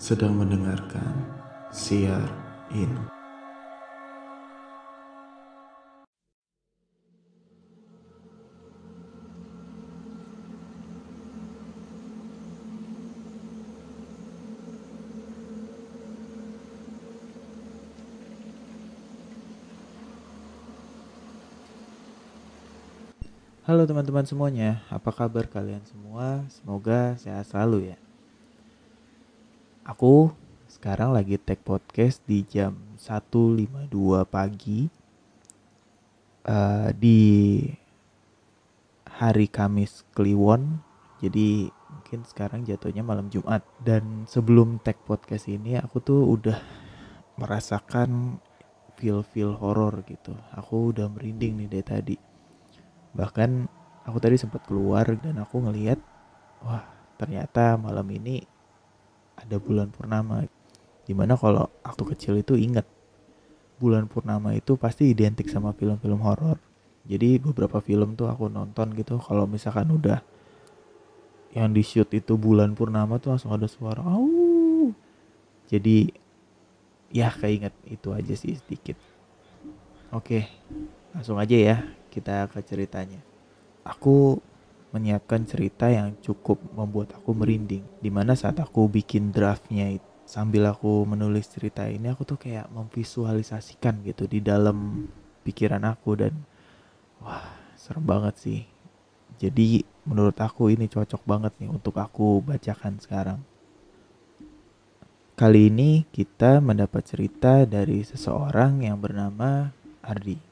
sedang mendengarkan siar in. Halo teman-teman semuanya, apa kabar kalian semua? Semoga sehat selalu ya. Aku sekarang lagi take podcast di jam 1.52 pagi uh, di hari Kamis Kliwon. Jadi mungkin sekarang jatuhnya malam Jumat. Dan sebelum take podcast ini aku tuh udah merasakan feel-feel horor gitu. Aku udah merinding nih dari tadi bahkan aku tadi sempat keluar dan aku ngeliat wah ternyata malam ini ada bulan purnama. Di mana kalau aku kecil itu inget bulan purnama itu pasti identik sama film-film horor. Jadi beberapa film tuh aku nonton gitu kalau misalkan udah yang di shoot itu bulan purnama tuh langsung ada suara au! Jadi ya keinget itu aja sih sedikit. Oke langsung aja ya kita ke ceritanya. Aku menyiapkan cerita yang cukup membuat aku merinding. Di mana saat aku bikin draftnya sambil aku menulis cerita ini aku tuh kayak memvisualisasikan gitu di dalam pikiran aku dan wah serem banget sih. Jadi menurut aku ini cocok banget nih untuk aku bacakan sekarang. Kali ini kita mendapat cerita dari seseorang yang bernama Ardi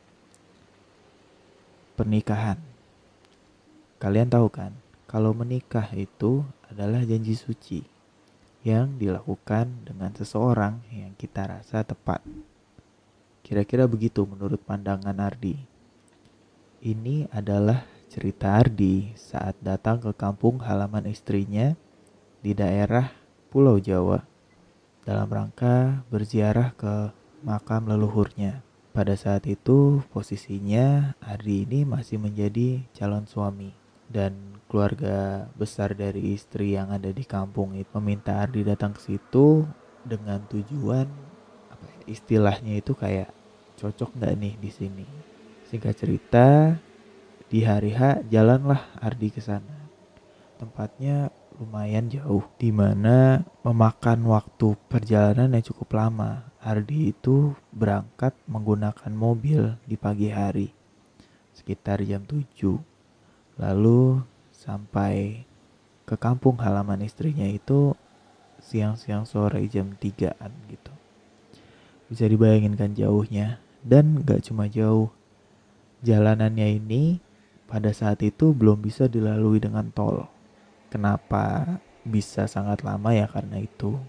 pernikahan. Kalian tahu kan, kalau menikah itu adalah janji suci yang dilakukan dengan seseorang yang kita rasa tepat. Kira-kira begitu menurut pandangan Ardi. Ini adalah cerita Ardi saat datang ke kampung halaman istrinya di daerah Pulau Jawa dalam rangka berziarah ke makam leluhurnya. Pada saat itu posisinya Ardi ini masih menjadi calon suami dan keluarga besar dari istri yang ada di kampung itu meminta Ardi datang ke situ dengan tujuan apa ya, istilahnya itu kayak cocok nggak nih di sini. Singkat cerita di hari H jalanlah Ardi ke sana. Tempatnya lumayan jauh di mana memakan waktu perjalanan yang cukup lama Ardi itu berangkat menggunakan mobil di pagi hari sekitar jam 7 lalu sampai ke kampung halaman istrinya itu siang-siang sore jam 3an gitu. Bisa dibayangin kan jauhnya. Dan gak cuma jauh jalanannya ini pada saat itu belum bisa dilalui dengan tol. Kenapa bisa sangat lama ya karena itu?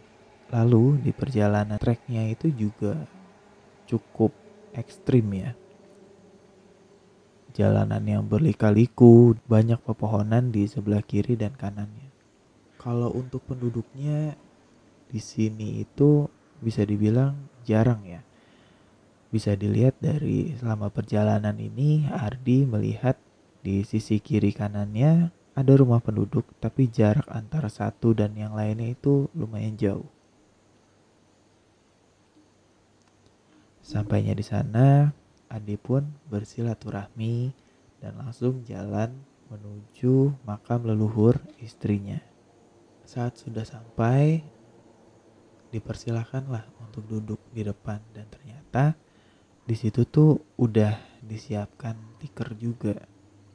Lalu di perjalanan treknya itu juga cukup ekstrim ya. Jalanan yang berlika-liku, banyak pepohonan di sebelah kiri dan kanannya. Kalau untuk penduduknya di sini itu bisa dibilang jarang ya. Bisa dilihat dari selama perjalanan ini Ardi melihat di sisi kiri kanannya ada rumah penduduk tapi jarak antara satu dan yang lainnya itu lumayan jauh. Sampainya di sana, Adi pun bersilaturahmi dan langsung jalan menuju makam leluhur istrinya. Saat sudah sampai, dipersilahkanlah untuk duduk di depan dan ternyata di situ tuh udah disiapkan tikar juga.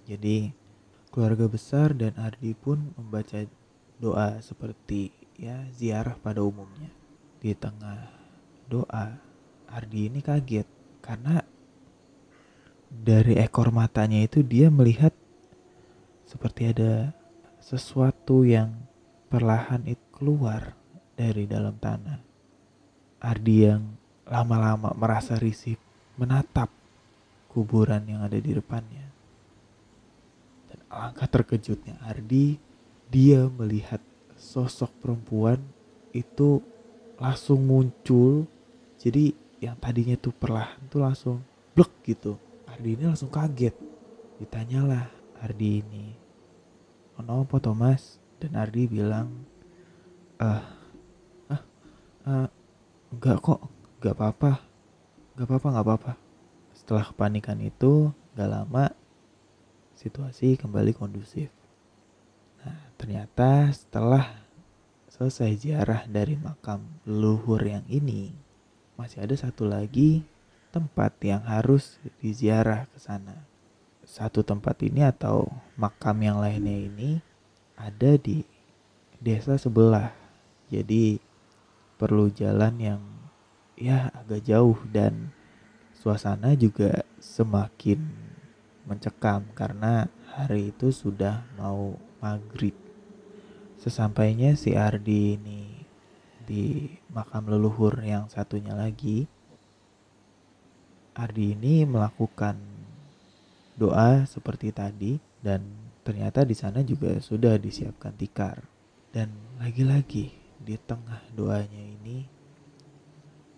Jadi keluarga besar dan Ardi pun membaca doa seperti ya ziarah pada umumnya. Di tengah doa Ardi ini kaget karena dari ekor matanya itu dia melihat seperti ada sesuatu yang perlahan itu keluar dari dalam tanah. Ardi yang lama-lama merasa risih menatap kuburan yang ada di depannya. Dan alangkah terkejutnya Ardi, dia melihat sosok perempuan itu langsung muncul. Jadi yang tadinya tuh perlahan tuh langsung blek gitu Ardi ini langsung kaget. Ditanyalah Ardi ini. Oh apa Thomas dan Ardi bilang ah ah uh, enggak kok enggak apa-apa enggak apa-apa enggak apa-apa. Setelah kepanikan itu gak lama situasi kembali kondusif. Nah ternyata setelah selesai ziarah dari makam leluhur yang ini masih ada satu lagi tempat yang harus diziarah ke sana satu tempat ini atau makam yang lainnya ini ada di desa sebelah jadi perlu jalan yang ya agak jauh dan suasana juga semakin mencekam karena hari itu sudah mau maghrib. Sesampainya si Ardi ini di makam leluhur yang satunya lagi, Ardi ini melakukan doa seperti tadi dan ternyata di sana juga sudah disiapkan tikar. Dan lagi-lagi di tengah doanya ini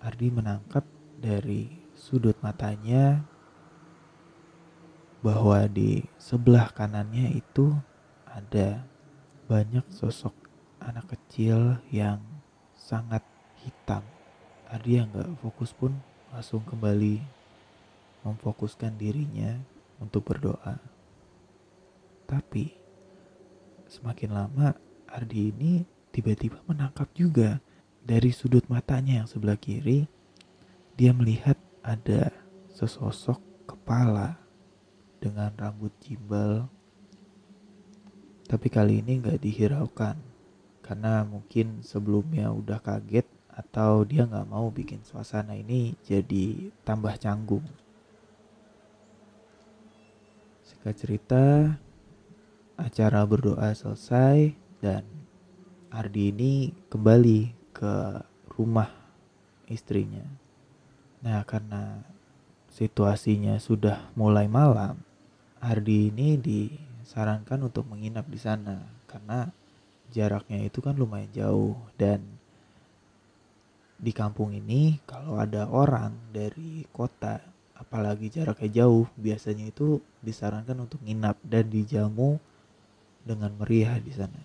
Ardi menangkap dari sudut matanya bahwa di sebelah kanannya itu ada banyak sosok anak kecil yang sangat hitam. Ardi yang gak fokus pun langsung kembali memfokuskan dirinya untuk berdoa. Tapi semakin lama Ardi ini tiba-tiba menangkap juga dari sudut matanya yang sebelah kiri dia melihat ada sesosok kepala dengan rambut jimbal tapi kali ini nggak dihiraukan karena mungkin sebelumnya udah kaget atau dia nggak mau bikin suasana ini jadi tambah canggung singkat cerita acara berdoa selesai dan Ardi ini kembali ke rumah istrinya. Nah, karena situasinya sudah mulai malam, Ardi ini disarankan untuk menginap di sana karena jaraknya itu kan lumayan jauh dan di kampung ini kalau ada orang dari kota apalagi jaraknya jauh biasanya itu disarankan untuk nginap dan dijamu dengan meriah di sana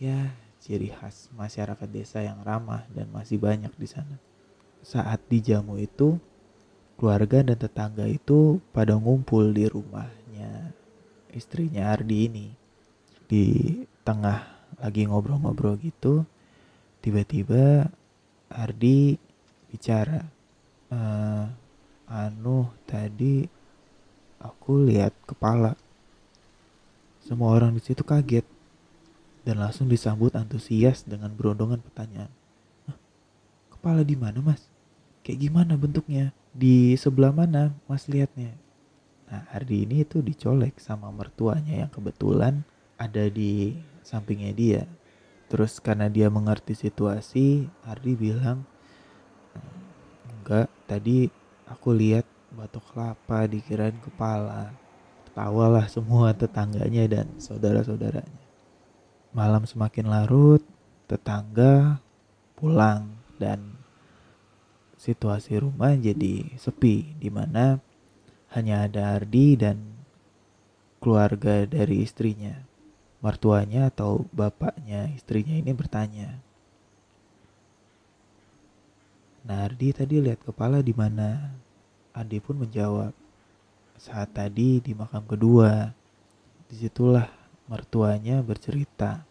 ya ciri khas masyarakat desa yang ramah dan masih banyak di sana. Saat dijamu itu, keluarga dan tetangga itu pada ngumpul di rumahnya istrinya Ardi ini. Di tengah lagi ngobrol-ngobrol gitu, tiba-tiba Ardi bicara, e, anu tadi aku lihat kepala. Semua orang di situ kaget dan langsung disambut antusias dengan berondongan pertanyaan. Kepala di mana mas? Kayak gimana bentuknya? Di sebelah mana mas lihatnya? Nah Ardi ini itu dicolek sama mertuanya yang kebetulan ada di sampingnya dia. Terus karena dia mengerti situasi, Ardi bilang, enggak, tadi aku lihat batok kelapa dikirain kepala. Tawalah semua tetangganya dan saudara-saudaranya. Malam semakin larut, tetangga pulang dan situasi rumah jadi sepi di mana hanya ada Ardi dan keluarga dari istrinya. Mertuanya atau bapaknya istrinya ini bertanya. Nah, Ardi tadi lihat kepala di mana? Ardi pun menjawab, saat tadi di makam kedua. Di situlah mertuanya bercerita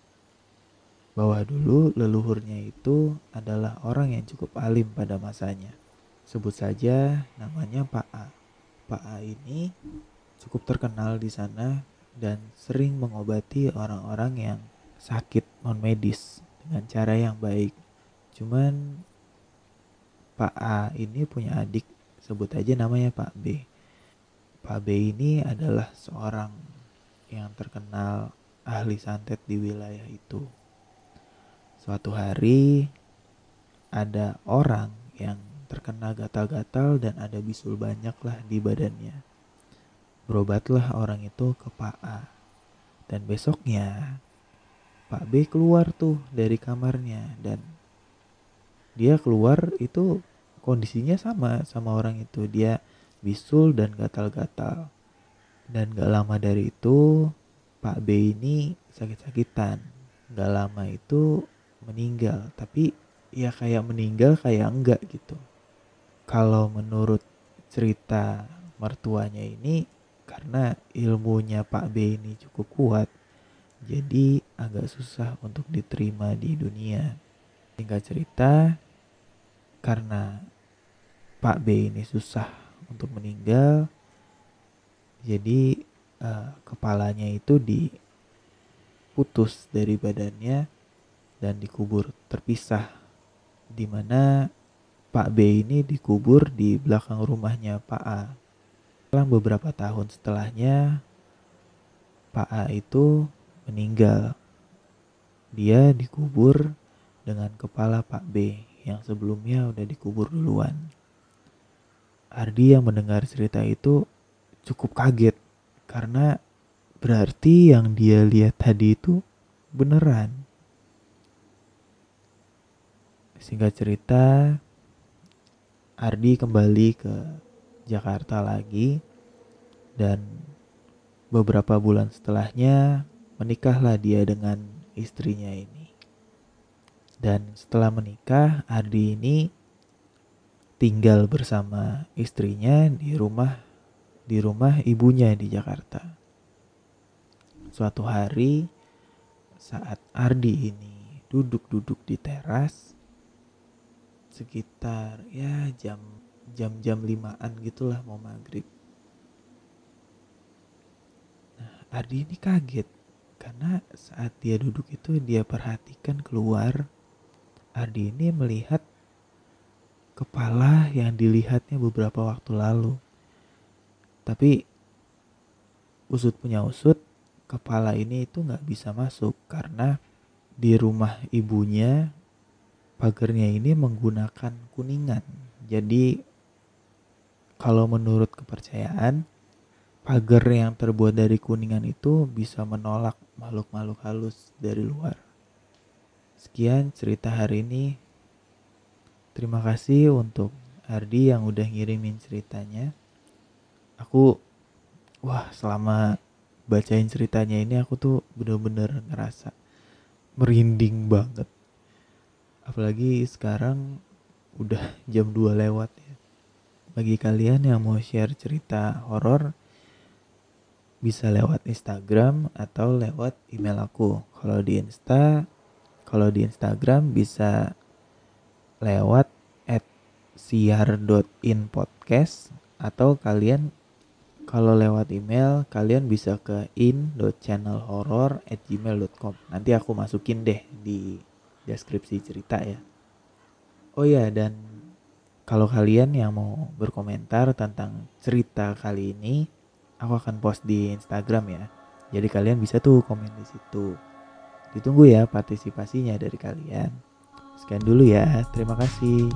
bahwa dulu leluhurnya itu adalah orang yang cukup alim pada masanya. Sebut saja namanya Pak A. Pak A ini cukup terkenal di sana dan sering mengobati orang-orang yang sakit non medis dengan cara yang baik. Cuman Pak A ini punya adik, sebut aja namanya Pak B. Pak B ini adalah seorang yang terkenal ahli santet di wilayah itu. Suatu hari ada orang yang terkena gatal-gatal dan ada bisul banyak lah di badannya. Berobatlah orang itu ke Pak A. Dan besoknya Pak B keluar tuh dari kamarnya dan dia keluar itu kondisinya sama sama orang itu dia bisul dan gatal-gatal dan gak lama dari itu Pak B ini sakit-sakitan. Gak lama itu meninggal. Tapi ya kayak meninggal kayak enggak gitu kalau menurut cerita mertuanya ini karena ilmunya Pak B ini cukup kuat jadi agak susah untuk diterima di dunia singkat cerita karena Pak B ini susah untuk meninggal jadi uh, kepalanya itu diputus dari badannya dan dikubur terpisah di mana Pak B ini dikubur di belakang rumahnya Pak A. Setelah beberapa tahun setelahnya, Pak A itu meninggal. Dia dikubur dengan kepala Pak B yang sebelumnya udah dikubur duluan. Ardi yang mendengar cerita itu cukup kaget karena berarti yang dia lihat tadi itu beneran. Singkat cerita, Ardi kembali ke Jakarta lagi dan beberapa bulan setelahnya menikahlah dia dengan istrinya ini. Dan setelah menikah, Ardi ini tinggal bersama istrinya di rumah di rumah ibunya di Jakarta. Suatu hari saat Ardi ini duduk-duduk di teras sekitar ya jam jam-jam limaan gitulah mau maghrib. Nah, Ardi ini kaget karena saat dia duduk itu dia perhatikan keluar Ardi ini melihat kepala yang dilihatnya beberapa waktu lalu. Tapi usut punya usut, kepala ini itu nggak bisa masuk karena di rumah ibunya pagarnya ini menggunakan kuningan. Jadi kalau menurut kepercayaan pagar yang terbuat dari kuningan itu bisa menolak makhluk-makhluk halus dari luar. Sekian cerita hari ini. Terima kasih untuk Ardi yang udah ngirimin ceritanya. Aku wah selama bacain ceritanya ini aku tuh bener-bener ngerasa merinding banget apalagi sekarang udah jam 2 lewat ya bagi kalian yang mau share cerita horor bisa lewat Instagram atau lewat email aku kalau di Insta kalau di Instagram bisa lewat at siar.inpodcast atau kalian kalau lewat email kalian bisa ke in.channelhorror at gmail.com nanti aku masukin deh di deskripsi cerita ya. Oh ya dan kalau kalian yang mau berkomentar tentang cerita kali ini, aku akan post di Instagram ya. Jadi kalian bisa tuh komen di situ. Ditunggu ya partisipasinya dari kalian. Sekian dulu ya. Terima kasih.